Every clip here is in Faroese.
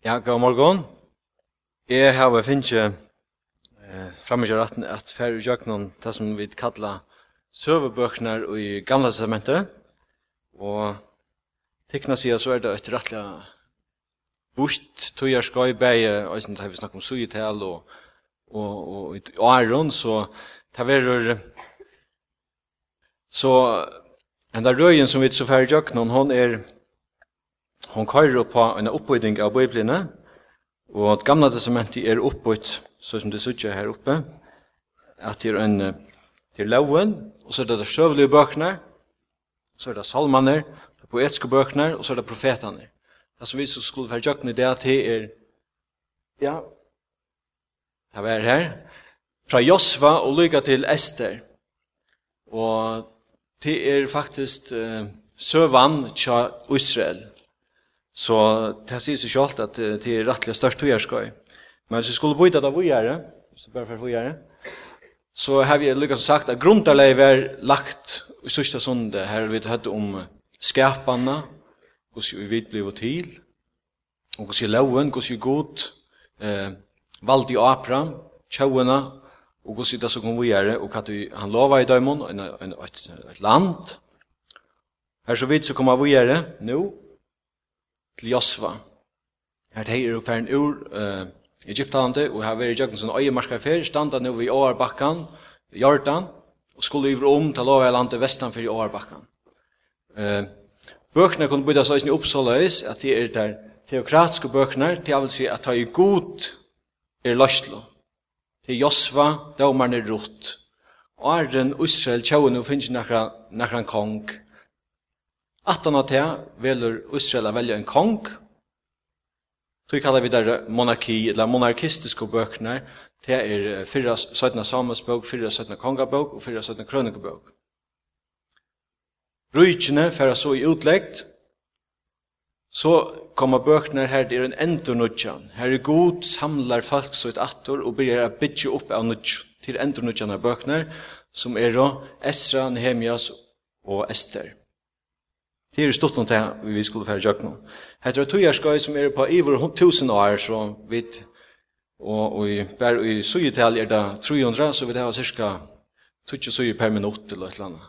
Ja, god morgon. Jeg har vært finnet eh, fremme i retten at færre utjøknen det som vi kallar søvebøkene i gamle testamentet. Og tekna sida så er det et rettelig bort tog jeg skal i beie, og sånn har vi snakket om sugetel og, og, og, og æron, så det verur så en der røyen som vi så færre utjøknen, hon er hon køyrer på en oppbygging av Bibelene, og at gamla testamentet er oppbygd, så som det sitter her oppe, at det er en til loven, og så er det de søvlige bøkene, så er det salmene, det er poetiske bøkene, og så er det profetene. Det som vi så skulle være jøkken i det, til er, ja, det er her, fra Josva og lykke til Ester. Og det er faktisk uh, søvann til Israel. Så det sier seg selv at det er rettelig størst høyerskøy. Men hvis vi skulle bøyde det av så bare for høyere, så har vi lykkes sagt at grunntarleiv er lagt i sørste sonde. Her har vi hatt om skapene, hvordan vi vet blir til, og hvordan vi loven, hvordan vi god, eh, valgt i apra, tjauene, og hvordan det som kom vi gjøre, og hva han lova i døymon, et, et land. Her så vidt så kommer vi gjøre, nå, til Josva. Her det er ferden ur uh, Egyptalande, og her er i Jøkken som øyemarska fer, standa nu ved Åarbakkan, Jordan, og skulle yver om til Lovalandet vestan for Åarbakkan. Uh, bøkene kunne bytta seg i oppsåløys, at det er der teokratiske bøkene, det vil si at det er god er løslo. Det er Josva, er rutt. Og er den Israel tjående og finnes nakran, nakran kong, Attan av det velur Israel å velge en kong. Så kallar vi der monarki, eller monarkistiske bøkene. Det er 4 17 Samuelsbøk, 4 17 Kongabøk og 4 17 Krønikebøk. Rujtjene færa så i utleggt, så kommer bøkene her det er en endur nudjan. Her er god samlar folk så et attor og byrjar a bytja opp av nudjan til endur nudjan av bøkene, som er Esra, Nehemias og Ester. Det er stort noe vi skulle fære jøkken. Hette er tøyerskøy som er på iver tusen år, så vi og, og i, bare i søyetal er det 300, så vi det var cirka 20 suger per minutt eller et eller annet.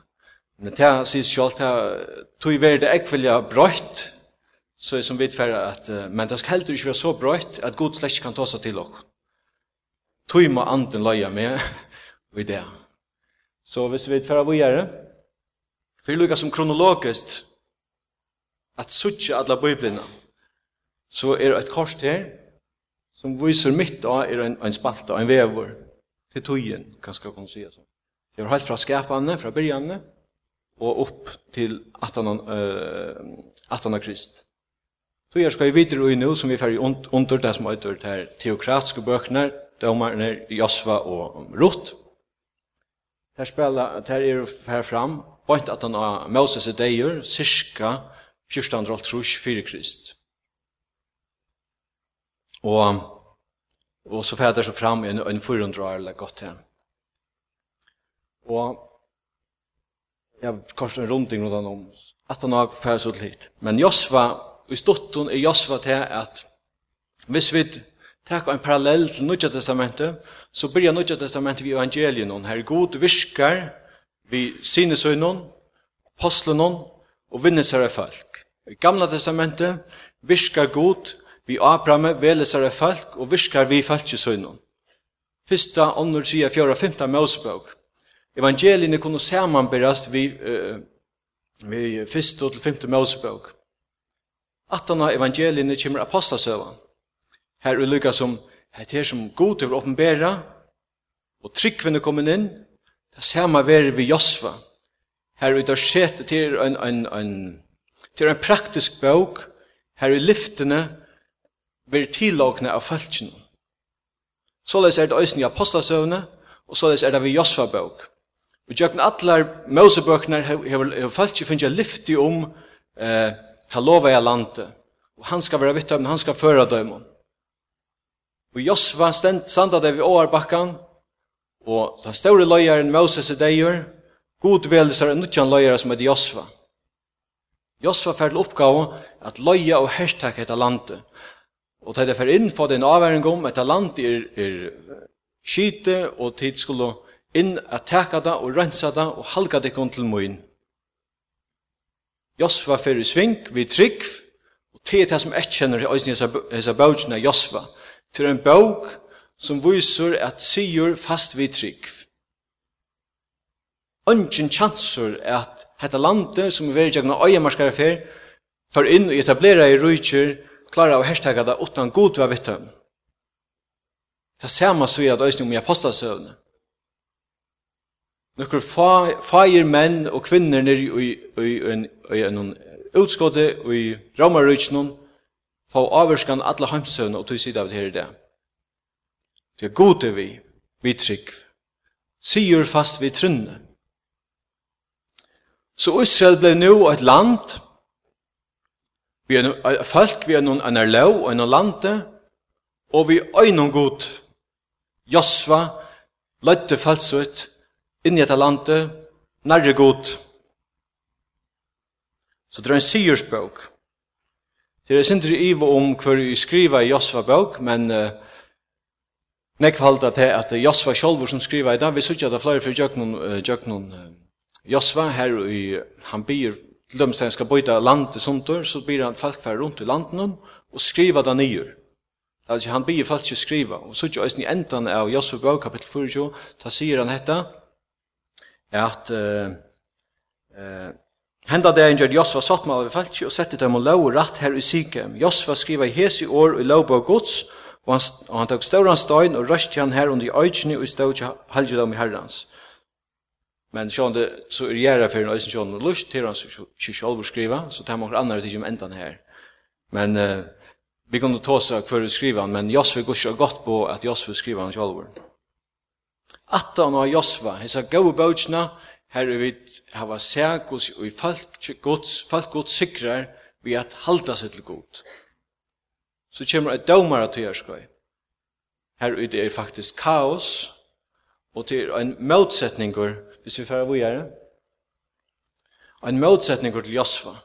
Men det er sier selv, det er tøy være det ikke vilja brøyt, så er som vi fære at, men det skal heller ikke være så brøyt at god slett kan ta seg til oss. Tøy må anden løye med i det. Så hvis vi fære vi gjør det, for det som kronologisk, at suttje alla bøyblina, så er et kors her, som viser mitt av er en, en spalta, en vevor, til tøyen, kanskje kan si så. Det er helt fra skapane, fra byrjane, og opp til atana, uh, krist. Så jeg skal vi videre og nå, som vi fer under det som er det her teokratiske bøkene, domerne Josva og Ruth. Her spiller, her er fer fram, bort at han har Moses i deier, cirka 14 fyrir krist. Og, og så fæder så fram en, en 400 eller godt til. Og jeg korset en runding rundt om, at han har færes ut litt. Men Josva, i stotten er Josva til at hvis vi tar en parallell til Nudja Testamentet, så byrja Nudja Testamentet vi evangelien, her god virkar vi sinesøgnon, apostlenon og vinnesere folk. I gamla testamentet viskar god vi Abraham velesare folk og viskar vi folk i. Fyrsta, ånder, tria, fjara, fymta Mosebok. Evangeliene kunne samanberast vi, uh, vi fyrsta til fymta Mosebok. Attan evangeliene kommer apostasøvan. Her er lykka som het her som god over åpenbæra og tryggvene kommer inn. Det samme verer vi Josva. Her er det setet til en, en, en, en Det er en praktisk bok her i lyftene vil tillagene av falskene. Såleis er det øyne i apostasøvne, og såleis er det vi Josfa Vi Og gjøkken alle Mosebøkene har falskene finnes lyfte om eh, talova i landet. Og han skal være vitt han skal føre dømen. Og Josfa standa det ved åarbakkan, og den store løyeren Moses er deir, god velser en nødjan løyere som heter Josfa. Josfa Josva fær til oppgave at løye og herstak etter landet. Og til det fær inn for den avværing om etter landet er, er skyte og tid skulle inn at teka det og rensa det og halga det kun til møyen. Josva fær i sving, vi trygg, og til det som ikke kjenner i øyne hese bøtjen av Josva, til en bøk som viser at sier fast vi trygg ungen chanser at hetta landet som er veri jagna øyemarskare fer, for inn og etablera i rujtjer, klara av hashtagga det utan god var vitt dem. Det samme så at øyne om i apostasøvne. Nukkur fire menn og kvinner nir i en utskåte og i romarrujtjen få avvarskan alla heimsøvne og tog sida av det her i det. Det er gode vi, vi trygg. Sigur fast vi trunne. Så Israel ble nu et land, vi er et folk, vi er noen en lov og en lande, og vi er noen god. Josva løtte falsut inn i dette landet, nærre god. Så det er en syersbøk. Det er sindri ivo om hver vi skriva i Josva bøk, men uh, nekv halda til at Josva sjolvor som skriva i dag, vi sutja det flere for jøknon, jøknon, Josva her i, han byr, lømst han skal bøyta landet sundur, så byr han folk fær rundt i landen og skriva det nyer. Altså han byr folk ikke skriva, og så ikke i endan av Josva bøk kapittel 4, da sier han hetta, at uh, uh, Henda dagen gjør Josva svartmal av falski og sette dem og lov rett her i Sikhem. Josva skriva i hesi år i lov på gods, og han, og han tok stauran stein og røst han her under i øyne og stod til halvdje dem i herrens. Men sjón det så er jära för en ösen og lust til hans själv skriva så tar man andra till om her. Men eh, vi kunde ta så för att skriva men Josva går gott på at Josva skriva han själv. Attan og Josva, hesa go boatna her vit hava sækus og i folk Guds folk Guds sikrar vi at halda seg til godt. Så kemur at dómar at her skøy. Her er faktisk kaos og til ein motsetningur hvis vi fører vågjere. En motsetning til Josfa.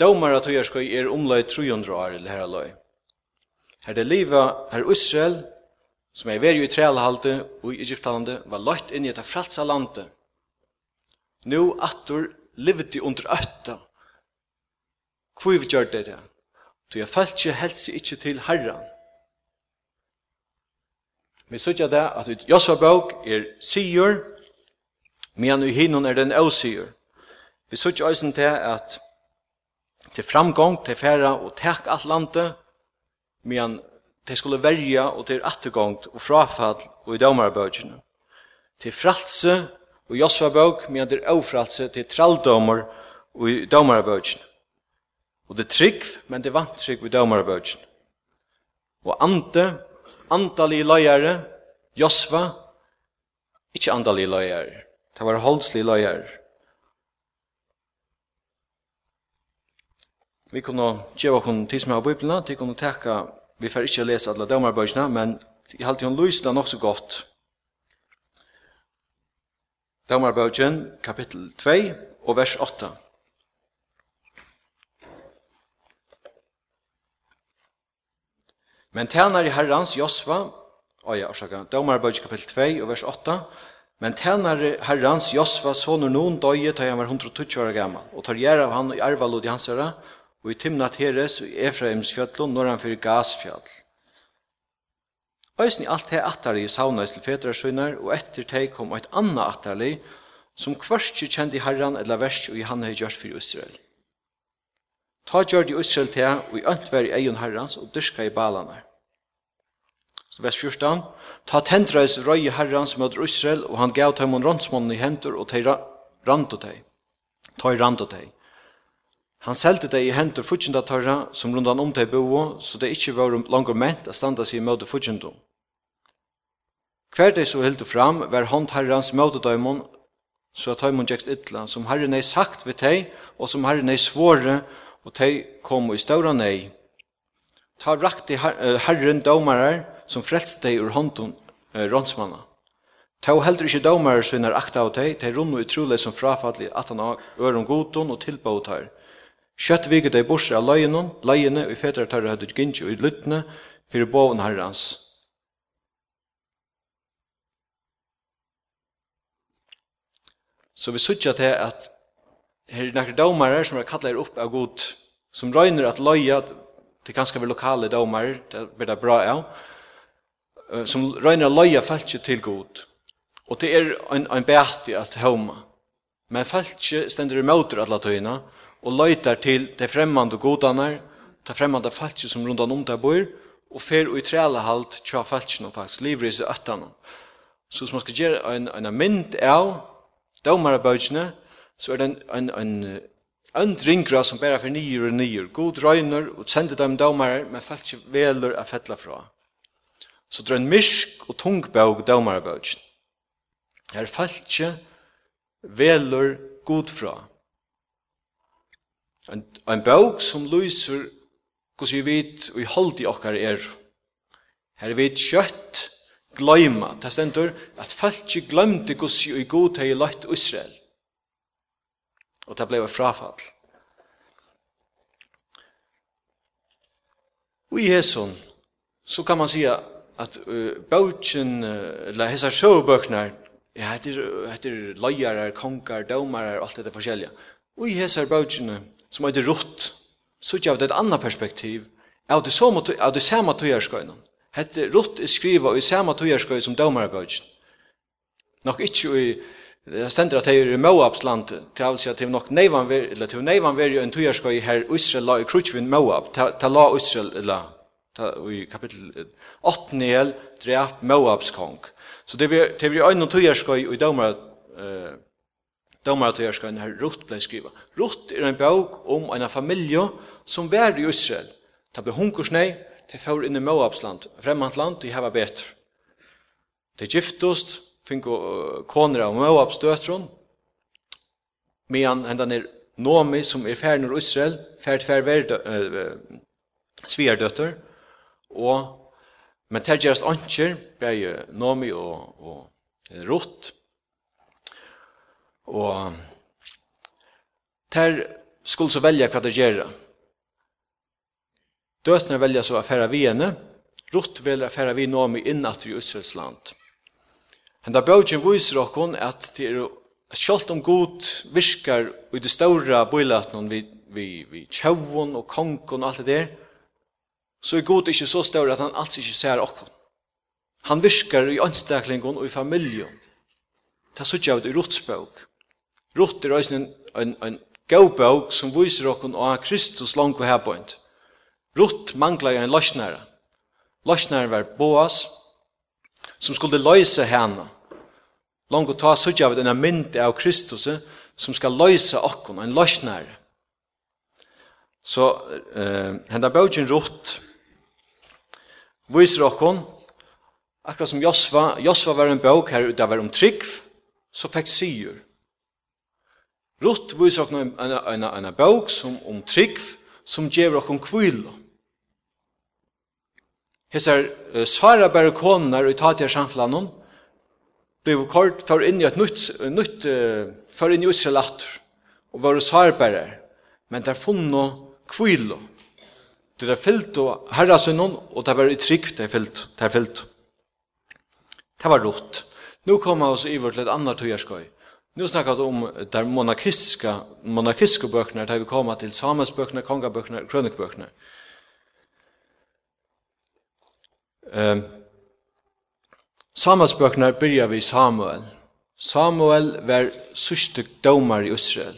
Domar at høyar skoj er omløy 300 år i her løy. Her det liva, her Israel, som er veri i trælhalte og i Egyptalande, var løyt inn i et frelsa landet. Nu attor livdi under ötta. Hvor vi gjør det der? Du jeg falt ikke helst ikke til herren. Vi sykja det at i Josva bok er sigur, men i hinnon er den avsigur. Vi sykja eisen det at til framgång, til færa og tek alt landet, men til skulle verja og til attergångt og frafall og i domarbøkene. Til fralse og Josva bok, men til avfralse til tralldomar og i domarbøkene. Og det er trygg, men det er vantrygg i domarbøkene. Og ante, andalig løyere, Josva, ikke andalig løyere. Det var holdsli løyere. Vi kunne gjøre oss tid som av Bibelen, til kunne takke, vi får ikke lese alle dømerbøkene, men jeg halte hun lyser det nok så godt. Dømerbøkene, kapittel 2 og vers 8. Men tænar i herrans Josva, oi, orsaka, Dómarbøk kapitel 2 og vers 8, men tænar i herrans Josva, sonur noen døye, ta han var 120 år gammal, og tar gjer av han i arvalod i hans herra, og i Timnat Heres og i Efraims fjöllun, når han fyrir gasfjall. Øysen i alt det i sauna til fedra søgnar, og etter teg kom eit anna attarlig, som kvarski kjendi herran eller vers og i han hei gjørs fyrir Israel. Ta gjør de Israel til, og i ønt var i egen herrens, og dyrka i balene. Vers 14. Ta tendreis røy i herrens mot Israel, og han gav dem mon randsmånen i hendur, og teg rand og teg. Ta i rand og teg. Han selte deg i hendur futsinda tørra, som rundan om deg bo, så det ikkje var langer ment a standa seg i møte fudgjendom. Hver deg så hilde fram, var hånd herrens møte døymon, så at høymon gjekst ytla, som herren ei sagt ved teg og som herren ei svåre, og de kom i ståra nei. Ta rakt rakte herren domarar som frelst deg ur hånden eh, rånsmanna. Ta og heldur ikkje domarar som er akta av deg, de runno utrolig som frafallig at han har øren godton og tilbåt her. Kjøtt viket deg borser av løgjennom, løgjene og fetere tar høyde gynnsi og i lyttene, for boven herrens. Så vi sutja til at her er nekker domare som er kallar upp av god, som røyner at løya, det ganske vel lokale domare, det blir det bra av, ja. som røyner at løya falt til god. Og det er en, en beati at homa. Men falskje stender i møter alla tøyna, og løytar til de fremmande godanar, de fremmande falt som rundt om der bor, og fer og i trælehalt tja falskje no faktisk, livris i öttan. Så hvis man skal gjøre en, en mynd av domare bøtjene, så er det en, en, en Andringra som bæra for nyer og nyer. God røyner og sender dem dømere, men falt ikke veler av fettla fra. Så det er en mysk og tung tungbøg dømere bøgjen. Her falt ikke veler god fra. En, en bøg som lyser hos vi vet og i hold i okkar er. Her vet kjøtt gløyma. Det stender at falt ikke glemte hos vi og god hei lagt Israel og det blev frafall. Og i Hesun så kan man säga at uh, bøtjen, uh, eller hessa sjøbøknar, ja, heter, heter løyarar, konkar, dømarar, alt dette forskjellige. Og i hesar bøtjene, som er det rutt, så av det et annet perspektiv, av det, som, av det samme tøyerskøyene. Hette rutt er skriva i samme tøyerskøy som dømarabøtjen. Nok ikke i Det stender at det er i Moabs land, til vil si at det er nok neivan ver, eller til neivan ver en tujarskoi her Israel la i krutsvinn Moab, ta la Israel, eller i kapittel 8 nel, drep Moabs kong. Så det er det er øyne tujarskoi og i domar eh, domar tujarskoi her Rutt blei skriva. Rutt er en bøk om en familie som var i Israel. Ta be hunkursnei, det får inn i Moabs land, fremmant land, de heva betur. Det giftost, finko koner av Moab støtron, medan enda er Nomi som er færd nord Israel, færd færd uh, sverdøtter, og men det gjerast anker, bei Nomi og, og Rott, og ter skulle så velja hva det gjør. Døtene velja så affæra vi henne, Rott velja affæra vi Nomi innat i Israels land. Henda bøtjen viser okkon at det er kjolt om god virkar i det ståra bøylatnon vi, vi, vi tjauon og kongon og alt det der, så er god ikkje så ståra at han alls ikkje ser okkon. Han virkar i anstaklingon og i familjon. Ta suttja det i rotsbøk. Rot er òsne en, en, en som viser okkon og Kristus langt og herboint. Rot manglar jo en løsnæra. Løsnæra var Boas, som skulle løse henne. Langt å ta sutja av denne mynd av Kristus som skal løse okkon, en løsnær. Så eh, henda bøtjen rutt viser okkon akkurat som Josva, Josva var en bøk her det var om trygg, så fikk syr. Rutt viser okkon en, en, en, en bøk som om trygg, som gjør okkon kvila. Hesar uh, svara bare konar og tatir samflanon, blev kort for inn i et nytt, nytt uh, for inn i Israelator, og var svarbare, men der funno kvilo. Det er fyllt og herrasunnen, og det var i trygg, det er fyllt, det er fyllt. Det var rått. Nu kommer vi i til litt annet tøyerskøy. Nu snakkar vi om der monarkistiske, monarkistiske bøkene, der vi kommer til samansbøkner, kongabøkene, krønikbøkene. Krønikbøkene Ehm Samuelsbøkene byrja vi Samuel. Samuel var sørste domar i Israel.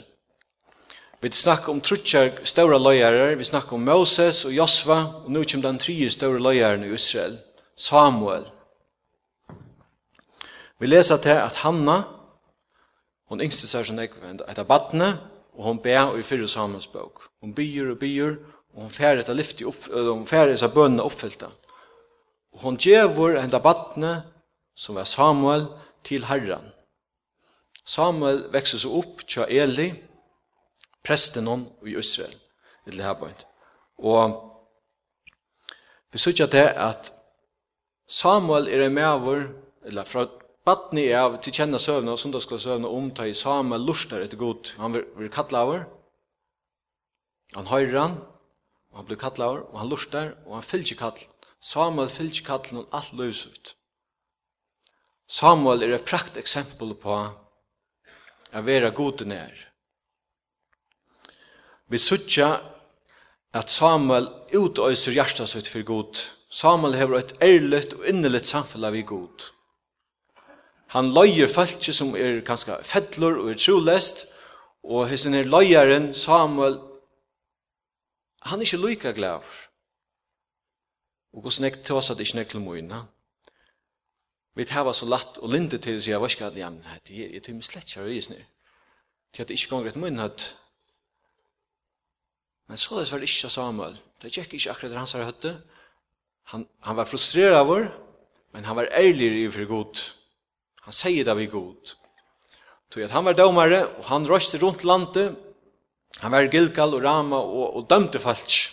Vi snakker om trutjar stora løyarar, vi snakker om Moses og Josva, og nå kjem den tre stora løyaren i Israel, Samuel. Vi leser til at Hanna, hon yngste seg som jeg vend, etter badne, og hon ber og i fyrre Samuels bok. Hon byr og byr, og hon færre etter lyfti opp, og hon færre etter bønene oppfyllta. Og hon djevor enda badne, som var Samuel, til herran. Samuel vekser seg opp tja Eli, presten hon i Israel, i det her. Og vi sykja til at Samuel er en mævor, eller fra badne er av til kjenna søvna og sundagsklassøvna omta i Samuel lustar etter god, han blir kattlaver, han høyrer han, og han blir kattlaver, og han lustar, og han fylgjer kattl, Samuel fylgje kallen hun alt løs ut. Samuel er et prakt eksempel på å være god nær. Vi sutja at Samuel utøyser hjertet sitt for god. Samuel hever et ærligt og innelitt samfunn i god. Han løyer falske som er ganske fettler og er trolest, og hessen er løyeren Samuel, han er ikke lykka glad. Og hvordan jeg tås at jeg ikke til mine. Vi tar så latt og linde til å si, hva skal jeg, ja, men det er til min slett kjære øyes nere. Til at det ikke ganger et munn at Men så det var det ikke Samuel. Det gikk ikke akkurat hans her høtte. Han, han var frustrerad av vår, men han var ærlig i for god. Han sier det vi god. Tog at han var domare, og han røste rundt landet. Han var gilkall og rama og, og dømte falsk.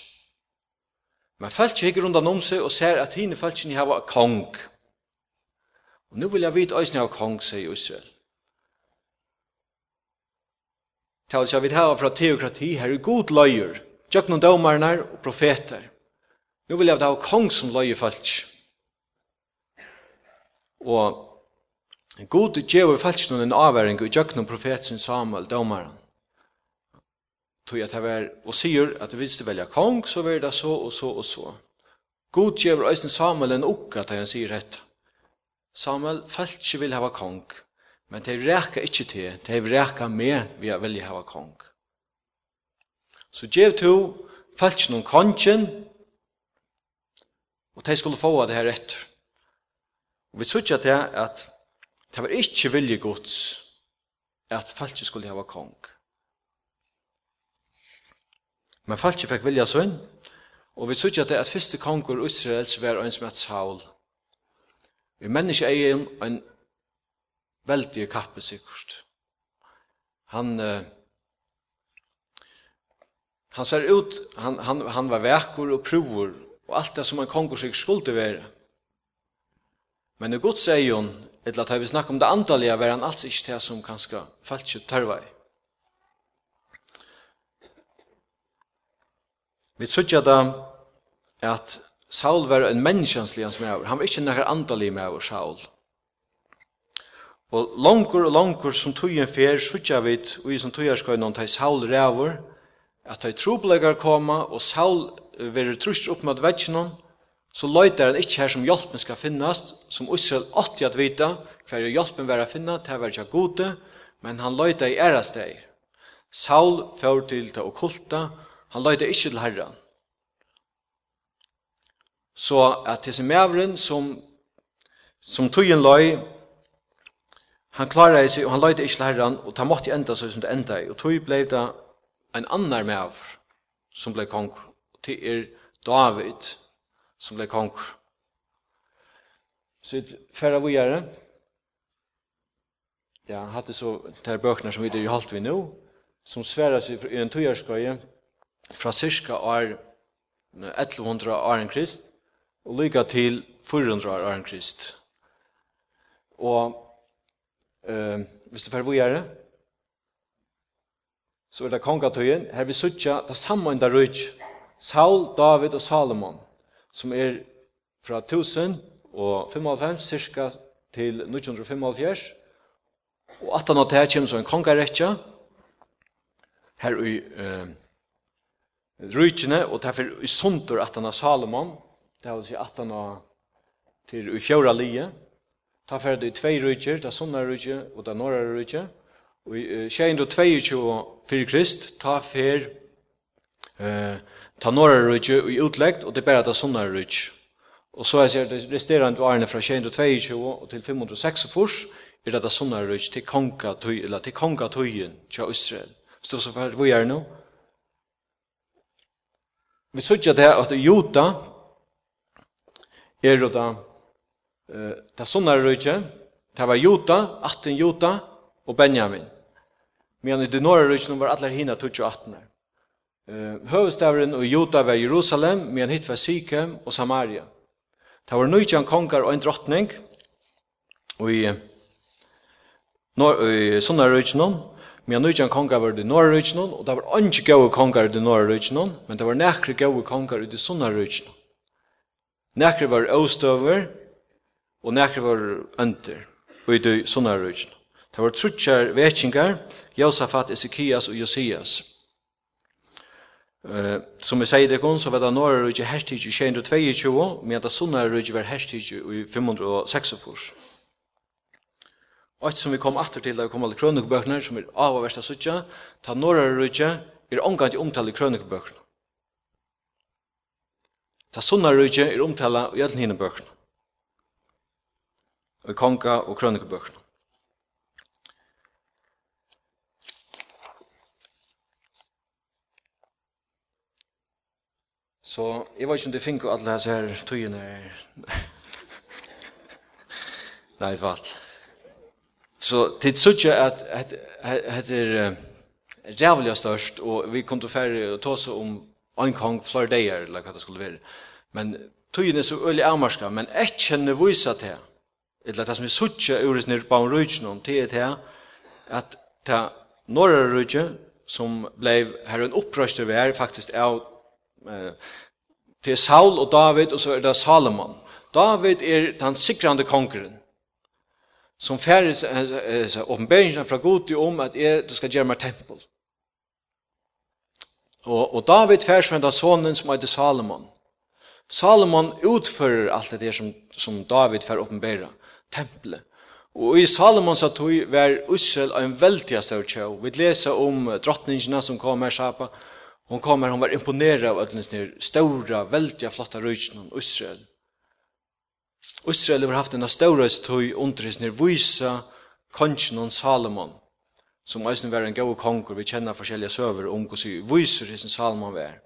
Men folk hikker rundt om seg og ser at hine folkene hava kong. Og nu vil jeg vite øyne av kong, sier Israel. Tal seg vidt hava fra teokrati, her er god løyer, tjøkken domarnar og profeter. Nu vil jeg ha kong som løyer folk. Og god djever folk noen avværing og profet sin Samuel, domarnar tog jag det var, og sier at hvis du velger kong, så var det så og så og så. God ger Øysten Samuel en ukka til han sier dette. Samuel felt ikke vil ha kong, men det reka ikke til, det räcker med vi vilja ha kong. Så gjev to felt ikke noen kongen, og de skulle få det her etter. Og vi sørger til at det var ikke vilje gods at felt ikke skulle ha kong. Men falski fikk vilja sunn, og vi sykja det at fyrste kongur Israels var ein som et Saul. Vi menneske eier ein veldig kappe sikkert. Han, uh, han ser ut, han, han, han var vekur og prover, og alt det som en kongur sikkert skulle være. Men i Guds eion, etter at vi snakk om det andalige, var han alls ikke det som kanskje falski tarvei. Vi sutja da at Saul var en menneskjanslig hans med Han var ikke nekker andalig over Saul. Og langur og langur som tøyen fer, sutja vi og i som tøyarskøyne han til Saul ræver, at tar trobleggar koma, og Saul verir trusht upp mot vetsjonon, så løyter han ikkje her som hjelpen skal finnast, som Israel åtti at vita, hver hjelpen vera finna, det var ikke gode, men han løyter i ærasteg. Saul fyrir til til okkulta, Han løyde ikke til Herren. Så at disse mævren som, som tøyen løy, han klarer seg, og han løyde ikke til Herren, og ta måtte enda seg som det enda. Og tøy ble det en annar mævr som ble kong. til er David som ble kong. Så et færre vi gjør det. Ja, han hadde så de bøkene som vi har holdt vi nå, som sværer seg i en tøyerskøye, fra cirka år 1100 år en krist, og lykka til 400 år en krist. Og eh, hvis du fer vågjere, så er det kongatøyen, her vi suttja det samme enda rujt, Saul, David og Salomon, som er fra 1000 og 55, cirka til 1975, og at han har 18 kjem som en kongarekja, her i eh, rujtjene, og derfor i sunter at han har Salomon, det vil si at han har til i fjøra lije, ta ferdig i tvei rujtjer, er sunna rujtje og ta norra rujtje, og i tjejen og tvei fyrir krist, ta fer eh, ta norra rujtje og i utleggt, og det bæra ta sunna rujtje. Og så er det resterende varene fra 222 og til 506 fors, er det sunna rujtje til konga tøyen, eller til konga tøyen, til Israel. Så så fer vi er nå, Vi sørger det at Jota er det eh, ta sånne røyke, det var Jota, 18 Jota og Benjamin. Men i det norra røyken var alle hina 28 år. Eh, Høvestavren og Jota var Jerusalem, men hitt var Sikhem og Samaria. Det var nøytjan konger og en drottning, og i, nor, i sånne Men jeg nødjan kongar var det norra rujtjen, og det var ikke gode kongar i det norra rujtjen, men det var nekre gode kongar i det sunna rujtjen. Nekre var åstøver, og nekre var ønder, og i det sunna rujtjen. Det var trutsjar vekkingar, Josafat, Ezekias og Josias. Uh, som jeg sier det kun, så var det norra rujtjen hertig i 22, men det sunna rujtjen var hertig i 546. Og som vi kom atter til da vi kom alle krønikebøkene, som er av og versta suttja, ta norra rujtja, er omgang til omtale i. Ta sunna rujtja er omtale i alle hine bøkene. Og konga og krønikebøkene. Så jeg vet ikke om du finner alle disse her tøyene. Nei, det var alt. Så det suttje at det er jävligt störst och vi kom til ferdig ta oss om en gång flere dagar eller vad det skulle vara. Men tøyen er så öliga avmarska, men jeg känner vise det. eller det som vi ur ures nir på en rujtjen om, det er til at det norra rujtje, som blev her en opprøster vi er, faktisk av til Saul og David, og så er det Salomon. David er den sikrande kongeren, som færdes åpenberingen Gud god om at du ska göra mig tempel. Och, och David færdes fra sonen som heter Salomon. Salomon utför allt det som, som David fær uppenbara, templet. Og i Salomons tog var Ussel en veldig stor tjau. Vi leser om drottningene som kom her, Sapa. Hon kom her, hon var imponerad av ödlens den stora, väldigt flotta röjtsen om Ussel. Israel har haft en av stårøystøy under hans nervøysa kongen og Salomon, som eisen var en god konger, vi kjenner forskjellige søver om hvordan viser hans Salomon var.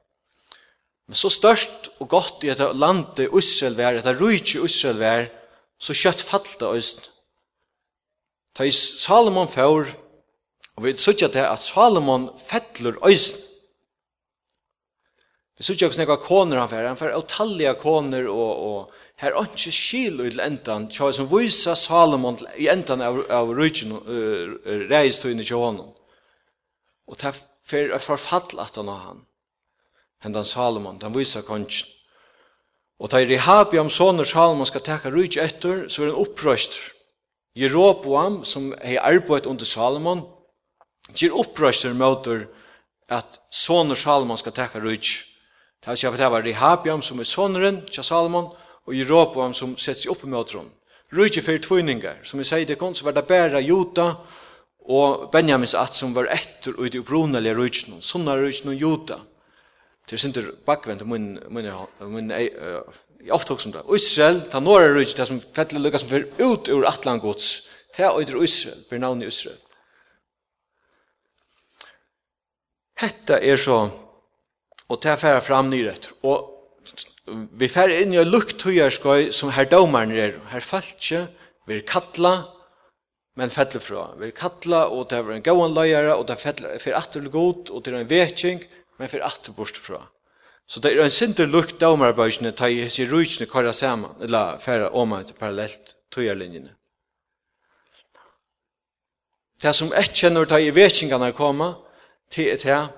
Men så størst og godt i dette landet Israel var, dette rujtje Israel var, så kjøtt fallet eisen. Ta i Salomon får, og vi sier til at Salomon fettler eisen, Vi sier ikke noen koner han får, han får utallige koner, og, og her er ikke skil i endan, tja som viser Salomon i endan av, av rujtjen, uh, reist inn i honom. Og det fer forfall at han har han, hendan Salomon, den viser kongen. Og da Rehabiam, soner Salomon, skal teka rujtje etter, så er han opprøst. Jeroboam, som er arbeidt under Salomon, gir opprøster møter at soner Salomon skal teka rujtje Det er si at det var Rehabiam som er sonren, tja Salomon, og Jeroboam som sett seg opp med åtron. Rujtje fyrir tvøyningar, som vi sier det kom, så var det bæra Jota og Benjamins at som var etter og i det ubronalige rujtjen, sunna rujtjen og Jota. Det er sinter bakvent og mun, mun, mun, i oftog som det. Israel, ta norra rujtje, det som fettelig lukka som fyrir ut ur Atlangots, ta og i Israel, ber navn i Israel. Hetta er så Og det færa fram nyret, Og vi færa inn i en lukt høyerskøy som her domaren er. Her falskje, vi er kattla, men fettler fra. Vi er kattla, og det er en gåan løyere, og det er fyrir atter god, og det er en vetjeng, men fyrir atter bort fra. Så det er en sinter lukt domarbeisene, ta i hese rujtsene kvarra saman, eller færa oman til parallelt tøyerlinjene. Det som ikke kjenner ta i vetjengene koma, til et her,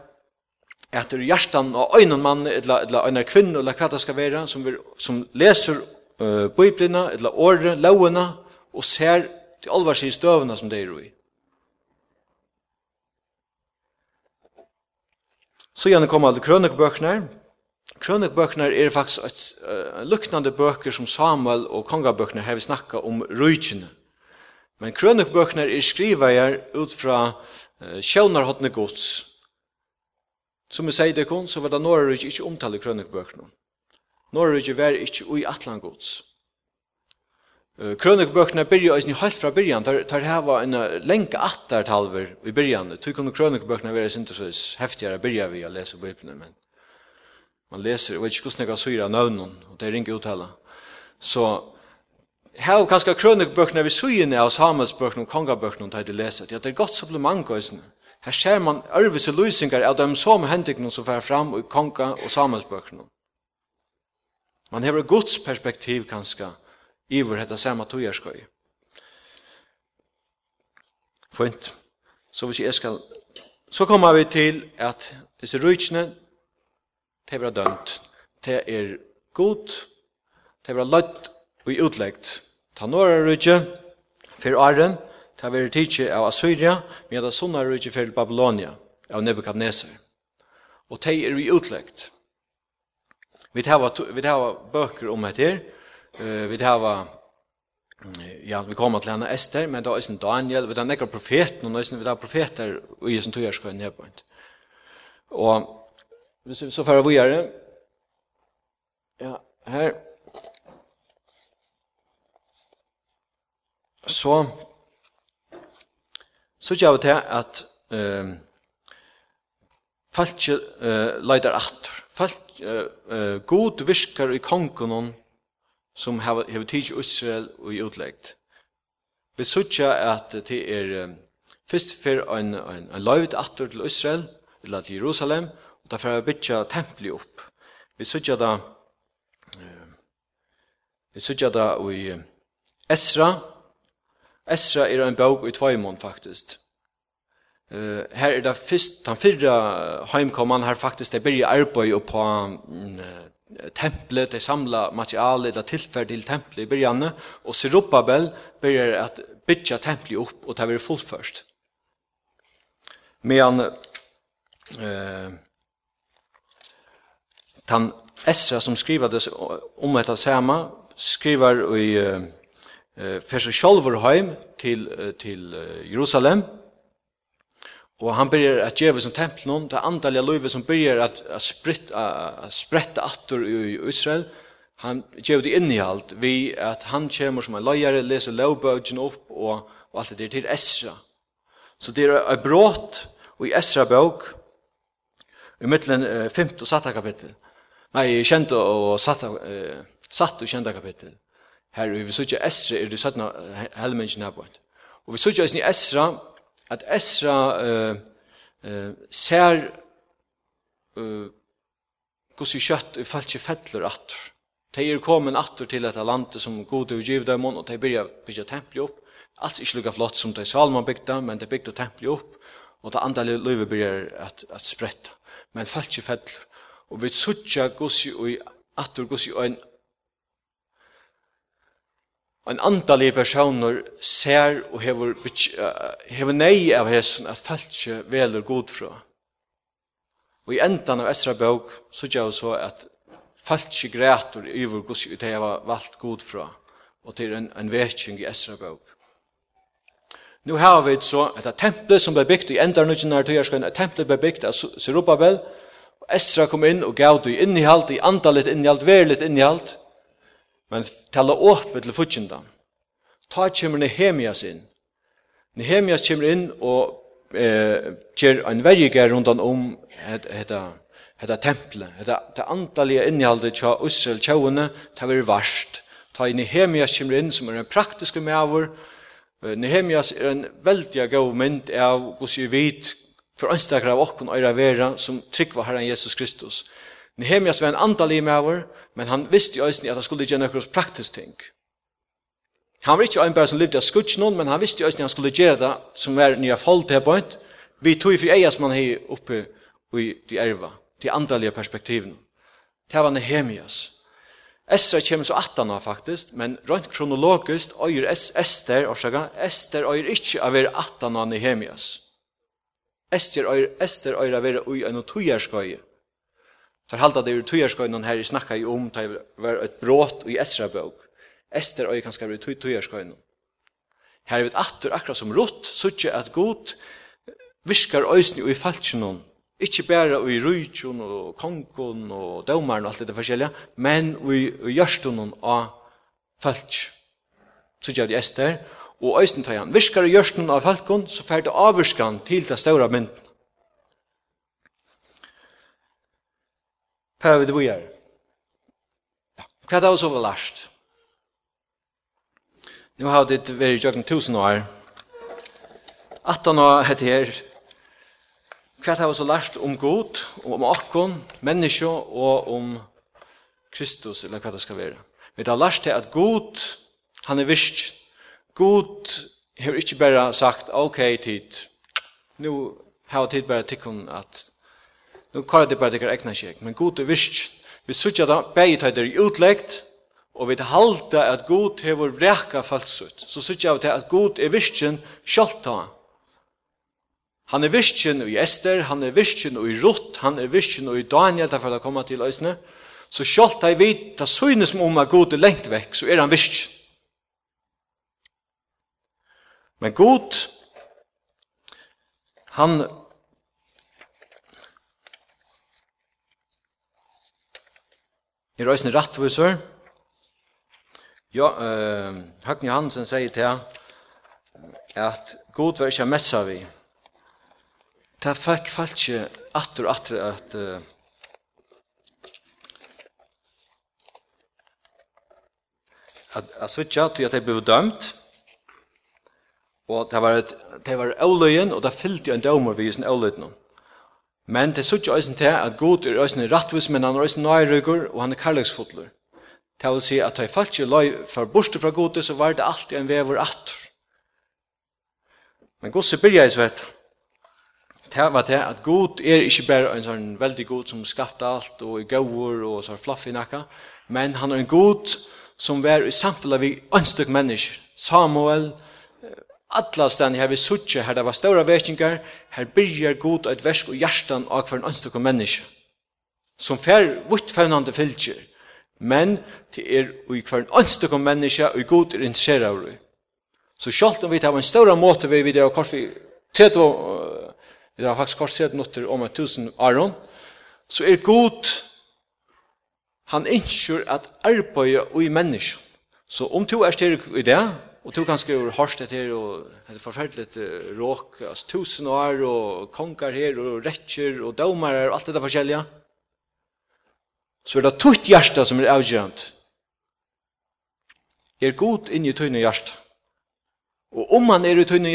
at det er hjertan og øynene mann, eller, eller øynene kvinne, eller hva det skal være, som, vi, som leser uh, biblina, eller året, lovene, og ser til alvars i støvene som det er i. Så gjerne kommer alle krønøkbøkene. Krønøkbøkene er faktisk et uh, luknande bøker som Samuel og kongabøkene har vi snakket om rujtjene. Men krønøkbøkene er skrivet ut fra uh, sjøvnarhåttene gods, Som jeg sier det kun, så var det Norge ikke omtale i krønnekbøkene. Norge var ikke ui atlangods. Krønnekbøkene byrja eisen i halvt fra byrjan, der, der her en lenka attartalver i byrjan. Tog kunne krønnekbøkene være sintervis heftigere byrja vi å lese bøkene, men man leser, og ikke hvordan jeg kan syre nøvnen, og det er ikke uttale. Så her er kanskje krønnekbøkene vi syne av samhetsbøkene og kongabøkene, der de leser, ja, det er godt supplement, og Her ser man ærvise løsninger av dem som hendikken som fer fram i konga og samhetsbøkene. Man hever Guds perspektiv kanskje hvor dette samme togjerskøy. Fint. Så hvis jeg skal... Så kommer vi til at disse rujtjene, det er dømt. Det er god, det er løtt og utleggt. Ta nåra rujtje, for åren, det var tidsi av Assyria, men det sunnar rujtje fyrir Babylonia, av Nebukadneser. Og de er vi utleggt. Vi hava, vi hava bøker om dette her, uh, vi hava Ja, vi kommer til henne Esther, men det er også Daniel, vi har nekker profeten, og vi har profeter og i sin togjerskøy nedbønt. Og hvis vi så får vi gjøre Ja, her. Så så gjør vi til at um, folk uh, leider atter. Folk, uh, uh, god visker i kongen som har, har tid i Israel og i utleggt. Vi sørger at det er um, først for en, en, en løyvet atter til Israel, eller til Jerusalem, og derfor har vi bygget tempelet opp. Vi sørger da, uh, vi sørger da i Esra, Esra er en bok i tvøymon, faktisk. Uh, her er det først, den fyrre heimkomman her faktisk, det blir arbeid på um, templet, de samla materialet, det tilferd til templet i byrjanne, og Sirupabel byrjar at bytja templet opp, og det blir fullførst. Men uh, tan Esra som skriver det om etter sama, skriver i uh, eh fer sjálvur til til Jerusalem. Og han byrjar at geva som templen, det andalja løyve som byrjar at, at, spritt, at spretta atter i Israel, han gjev det alt vi at han kommer som en løyere, leser lovbøgen opp og, og alt det der til Esra. Så det er et brått og i Esra bøk, i mittelen eh, 5. og 7. kapittel. Nei, kjent og satt, eh, satt og kjent kapittel her, og vi sykje Esra, er det sattna helmengen her på Og vi sykje i Esra, at Esra uh, uh, ser uh, gos i kjøtt i falske fettler atter. De er kommet atter til dette landet som god og giv dem, og de byrja bygja templi opp. Alt er ikke lukka flott som de Salman bygda, men de bygda templi opp, og det andre livet byrjar at, at spretta. Men falske fettler. Og vi sykje gos i atter gos i en en antallig personer ser og hever, hever nei av hesen at falskje veler god fra. Og i endan av Esra bøk så gjør vi så at falskje græter i over gus ut heva valgt god fra og til en, en vekking i Esra bøk. Nu har vi så et tempel som ble bygd i endan av Esra bøk, et tempel ble bygd av Serubabel, og Esra kom inn og gav det i innihalt, i antallet innihalt, verligt innihalt, men tala åpne til futsinda. Ta kjemur Nehemias inn. Nehemias kjemur inn og eh, kjer en verger rundt om hetta hetta temple, hetta ta antallige innhaldet tja Israel tjóuna, ta verið varst. Ta i Nehemias kemur inn som er ein praktiskur meavur. Nehemias er ein veldig gav mynd av kussu vit for einstakra av okkun eira vera sum tryggva Herren Jesus Kristus. Nehemias var en andalig maver, men han visste i øyne at han skulle gjøre noen praktisk ting. Han var ikke en bare som levde av skutsen, men han visste i øyne at han skulle gjøre det som var nye folk til point. Vi tog for eier som han har oppe i de erva, de andalige perspektiven. Det var Nehemias. Esra kommer så attan av faktisk, men rent kronologisk øyer Esther, Ester, årsaka, Ester øyer ikke av være attan av Nehemias. Ester øyer, Ester øyer av være ui en og. Tar halda det ur tujarskøynen her i snakka i om, tar var et brått i Esra bøk. Ester og jeg kan skrive i tujarskøynen. Her er vi atter akkurat som rått, suttje at god viskar øysni og i falskjennom. Ikke bare i rujtjon og kongen og dømeren og alt det forskjellige, men i gjørstunnen av falsk. Suttje at i Ester, og øysni tar han. Virkar i gjørstunnen av falskon, så fær det avvirskan til det større mynden. Per vi det vi er. Hva er det også var lærst? Nå har det vært i jøkken tusen år. At han har hatt her. Hva er det også lærst om god, og om akkon, menneske og om Kristus, eller hva det skal være. Vi har lærst til at god, han er visst. God har ikke bare sagt, ok, tid, nu har tid bare tikkun at nu kvar det bara det egna kjek, men god er visst. Vi sutja da, begge tar det utlegt, og vi halda at god hever vreka falsut. Så sutja vi til at god er visstjen sjalta. Han er visstjen i Ester, han er visstjen i Rutt, han er visstjen i Daniel, derfor det kommer til Øysene. Så sjalta i vid, det synes om at god er lengt vekk, så er han visstjen. Men god, han er røysene rattviser. Ja, eh, Høgni Hansen sier til at god var ikke messa vi. Ta fikk falt ikke atter og atter at uh, at at switcha til at det ble dømt. Og det var et det var øløyen og det fylte en dømer vi i sin øløyen. Men det suttje eisen til at god er eisen rettvis, men han er eisen nøyrygger, og han er kærleksfotler. Det vil si at da falsk i løy for borste fra god, så var det alltid en vever atter. Men god så byrja i svett. Det var det at god er ikke bare en sånn veldig god som skapte alt, og er gauur, og så fluff nakka, men han er en god som var i samfunnet vi ønstøk mennesker. Samuel, Samuel, alla stan her vi suttje, her det var stora vekingar her byrjar god et versk og hjertan av hver en ønstak menneske, som fer vuttfevnande fylgjer, men til er og i hver en ønstak menneske, og god er interessert av det. Så sjalt om vi tar en stora måte vi videre, og kort vi tredje, vi har faktisk kort tredje notter om et tusen aron, så er god, han innskjør at arbeid og i menneske. Så om to er styrir i det, Og to kanske ur harst det her, och det förfärligt råk, altså tusen år och konkar her, och rätcher och domare og allt det där förskälliga. Så er det tutt hjärta som är avgörande. Er god inn i tøyne hjärta. Og om han er i tunne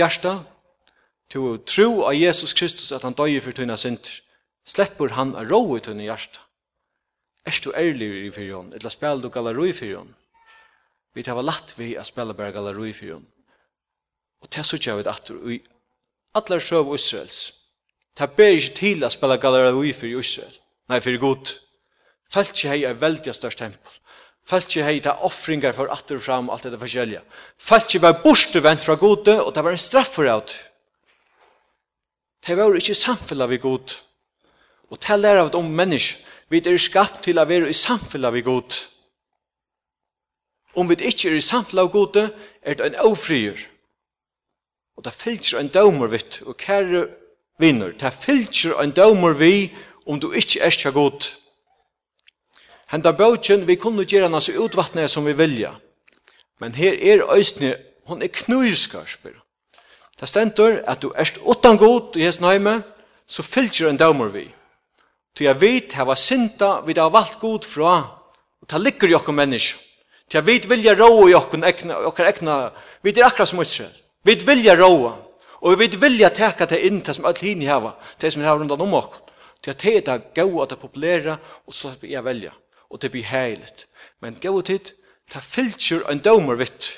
til å tro av Jesus Kristus at han døy for tøyne synder, slipper han å rå i tøyne hjärta. Er du ærlig i fyrjon, eller spiller du galler i fyrjon? Vi tar latt vi å spille bare galleri for henne. Og det sørger vi at vi atler søv Israels. Det ber ikke til at spela galleri for Israel. Nei, for god. Felt ikke hei er veldig størst tempel. Felt ikke hei ta offringar for atter og fram alt det forskjellige. Felt ikke var bostevent fra gode, og det var en straff for alt. Det var ikke samfunnet vi god. Og det lærer vi om mennesker. Vi er skapt til å være i samfunnet vi god. Om vi ikke er i samfunnet av gode, er det en avfrier. Og det fylgjer en dømer vidt, og kære vinner, det fylgjer en dømer vi om du ikke er så god. Henda bøtjen, vi kunne gjøre henne så utvattnet som vi vilja. Men her er øysene, hon er knuskarspyr. Det stendur at du erst utan god i hans nøyme, så fylgjer en dømer vi. Så jeg vet, jeg var synda, vi har valgt god fra, og det ligger jo ikke mennesker. Tja, vi vilja råa i okkar egna, okkar egna, vi er akkurat som Israel. Vi vilja råa, og vi vilja teka det inn til som alt hini hava, til som vi har rundt om okkar. Tja, det er det gau at det populæra, og så er jeg velja, og det blir heiligt. Men gau tid, ta fylkjer en domer vitt.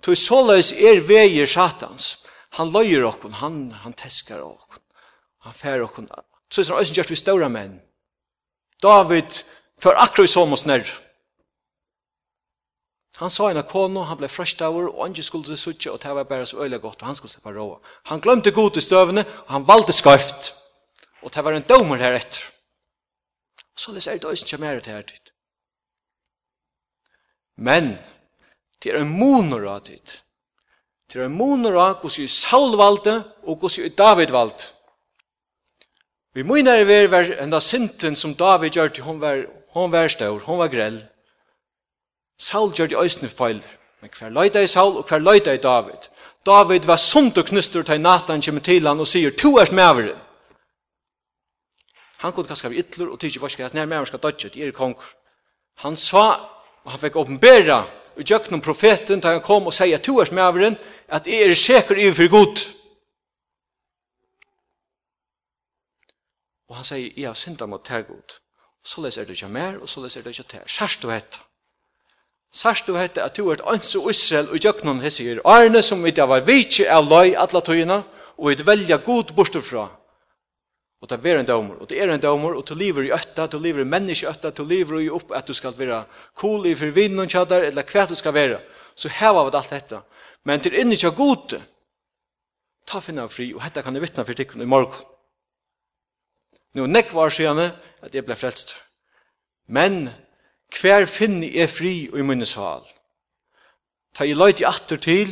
Tog såleis er veier satans, han løyer okkar, han, han teskar okkar, han fær okkar, så er det også gjort vi ståra menn. David, for akkurat som oss nærre, Han sa en kono, han ble frøstaver, og han skulle til suttje, og det var bare så øyelig godt, og han skulle slippe råa. Han glemte god i støvene, og han valgte skøyft. Og det var en domer her etter. Og så leser det øyne kommer til her tid. Men, det er en moner av tid. Det er en moner av hos i Saul valgte, og hos i David valgte. Vi må nærvere hver enda sinten som David gjør til hun var, hun var stør, hun var grell. Saul gjør de øyne feil, men hver løyde i Saul og hver løyde i David. David var sunt og knustur til Nathan kommer til han og sier, «Tu er maveren!» Han kunne kanskje være ytler og tidsi varske at nær maveren skal dødje, det er kong. Han sa, og han fikk åpenbæra, og gjøknum profeten da han kom og sier, «Tu ert maveren!» at jeg er sikker i for god. Og han sier, «Jeg har synda mot her god.» Så leser det ikke mer, og så leser det ikke til. Kjærst du etter. Sørst du hette at du er ans og Israel og jøknon hessir. Arne som vi var vitsi av løy alle tøyina og vi velja god bortifra. Og det er en dømer, og det er en dømer, og du lever i øtta, du lever i menneske øtta, du lever i opp at du skal være cool i forvinn og tjadar, eller hva du skal være. Så heva vi alt dette. Men til inni tja god, ta finna fri, og hetta kan jeg vittna for tikkun i morgen. Nå nekvar sier at jeg ble frelst. Men Hver finner jeg fri og i munnes sal? Ta i løyt i atter til,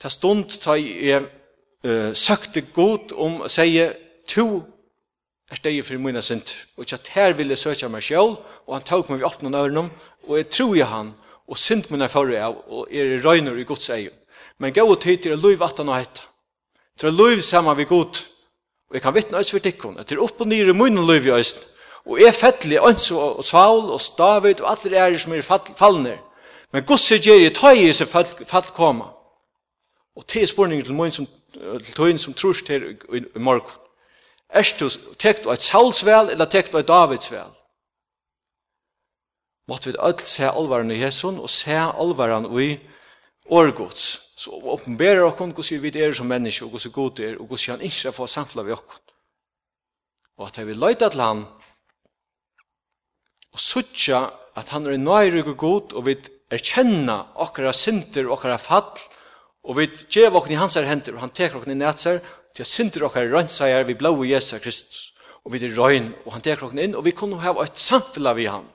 ta stund ta i jeg uh, søkte god om å sige, to er steg for munnes sint, og ikke at her vil jeg søke meg selv, og han tok meg i åpne nøvnum, og jeg tror jeg han, og sint minne forrige av, og er røyner i gods eion. Men gå tid til løyv at han og hett. Til løyv sammen vi god, og jeg kan vittne oss for tikkun, etter opp og nere munnen løyv i oss, Og er fettelig, Ønso og Saul og David og alle ære som er fallner. Men Guds sier gjer i tøy i seg fall koma. Og til spørningen til møyen som, til tøyen som trus til i, i morgen. Er du tekt av et Sauls vel, eller tekt av et Davids vel? Måtte vi alt se alvaren i Jesun, og se alvaren i årgods. Så åpenberer dere hvordan vi er som mennesker, og hvordan god er, og hvordan han ikke får samfunnet vi dere. Og at vi løyta til han, og suttja at han er nøyrig og god, og vi erkjenna okkara synder og okkara fall, og vi gjev okkara i hans her henter, og han teker okkara i nætser, til at synder okkara rønnseier vi blau Jesus Kristus, og vi er røyn, og han teker okkara inn, og vi kunne hava et samfella vi han.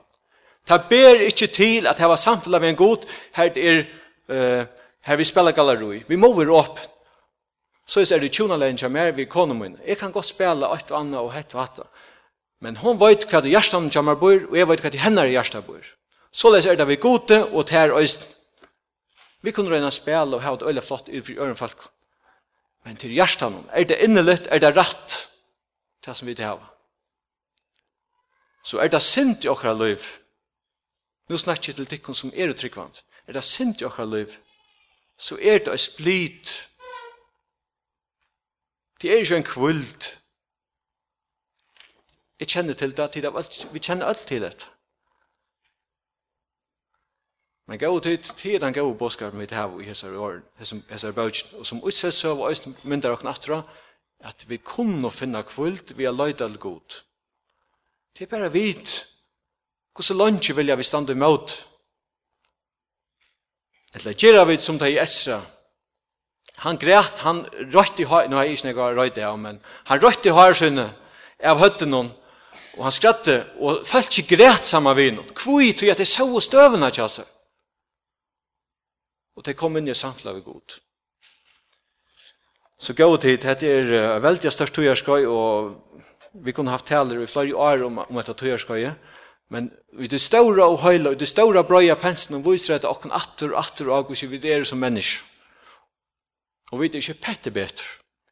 Ta ber ikkje til at hava samfella vi en god, her er, uh, her vi spela galleroi, vi må være opp, Så er det tjona lenja mer vi konumin. Jeg kan godt spela et og annet og hett og hatt. Men hon vet hva det hjertan kommer bor, og jeg vet hva det henne hjertan bor. Så leser er det vi gode, og det er øysten. Vi kunne røyna spela og hava det øyla flott ut for øren folk. Men til hjertan, er det innelitt, er det rett, det som vi til hava. Så er det sint i okra liv. Nå snakker jeg til tikkun som er utryggvand. Er det sint i okra liv, så er det ei split. Det er ikke en kvult. Jeg kjenner til det, tid vi kjenner alt til det. Men gå til tid den gau boskar mitt hev i hessar år, hessar bøtjen, og som utsett søv og æsten myndar og knattra, at vi kunne finna kvult vi er løyt all god. Det er bare vidt, hvordan lønge vilja vi standa imot. Eller gjerra vi som det i Esra, han græt, han røyt i høy, nå har jeg ikke nekka røyt i høy, men han røyt i høy, av høyt i høy, og han skratte, og folk ikke græt sammen med henne. Kvoi tog at jeg så støvene til seg. Og det kom inn i samfunnet ved god. Så gå til, det er uh, veldig størst togjerskøy, og vi kunne haft taler i flere år om, om etter togjerskøyet, Men vi det stora og høyla, det stora brøya pensen, og viser at okken atter og atter og agus vi er som mennesk. Og vi det er ikke pette betre.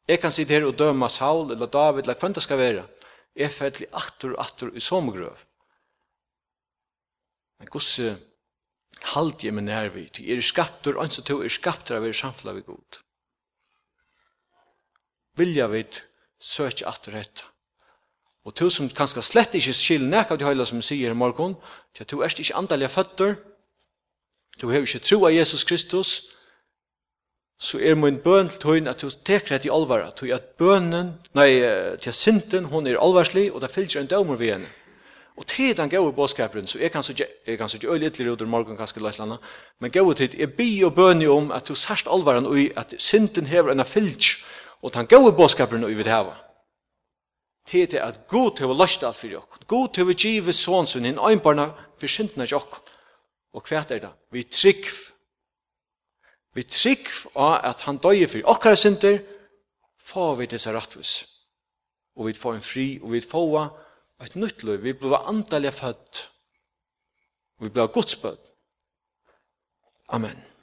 Jeg kan sitte her og døma Saul, eller David, eller hvem det skal være er fædlig atur og atur i som. Men Guds halt jeg med nærvi, til er skaptur, ansa to er skaptur av er samfla vi god. Vilja vid søk atur hetta. Og to som kanskje slett ikke skil nek av de høyla som sier i morgon, til at to er ikke andalega føtter, to hever ikke tro av Jesus Kristus, så er min bøn til tøyen at du teker det i alvara, tøy at bønnen, nei, til synden, hun er alvarslig, og det fylgjer en dømer ved henne. Og til den gode bådskaperen, så er kanskje ikke øyelig litt ut morgen, kanskje løslanda, men gode tid, jeg bi og bønne om at du sørst alvaran og at synden hever en fylgj, og den gode bådskaperen ui vil heva. Til det at god hever løst alt for dere, god hever givet som en øynbarna for synden er dere. Og hva er det? Vi trygg Vi trygg av at han døye for okkara synder, får vi disse rattvis. Og vi får en fri, og vi får et nytt liv. Vi blir andalig født. Vi blir godsbød. Amen.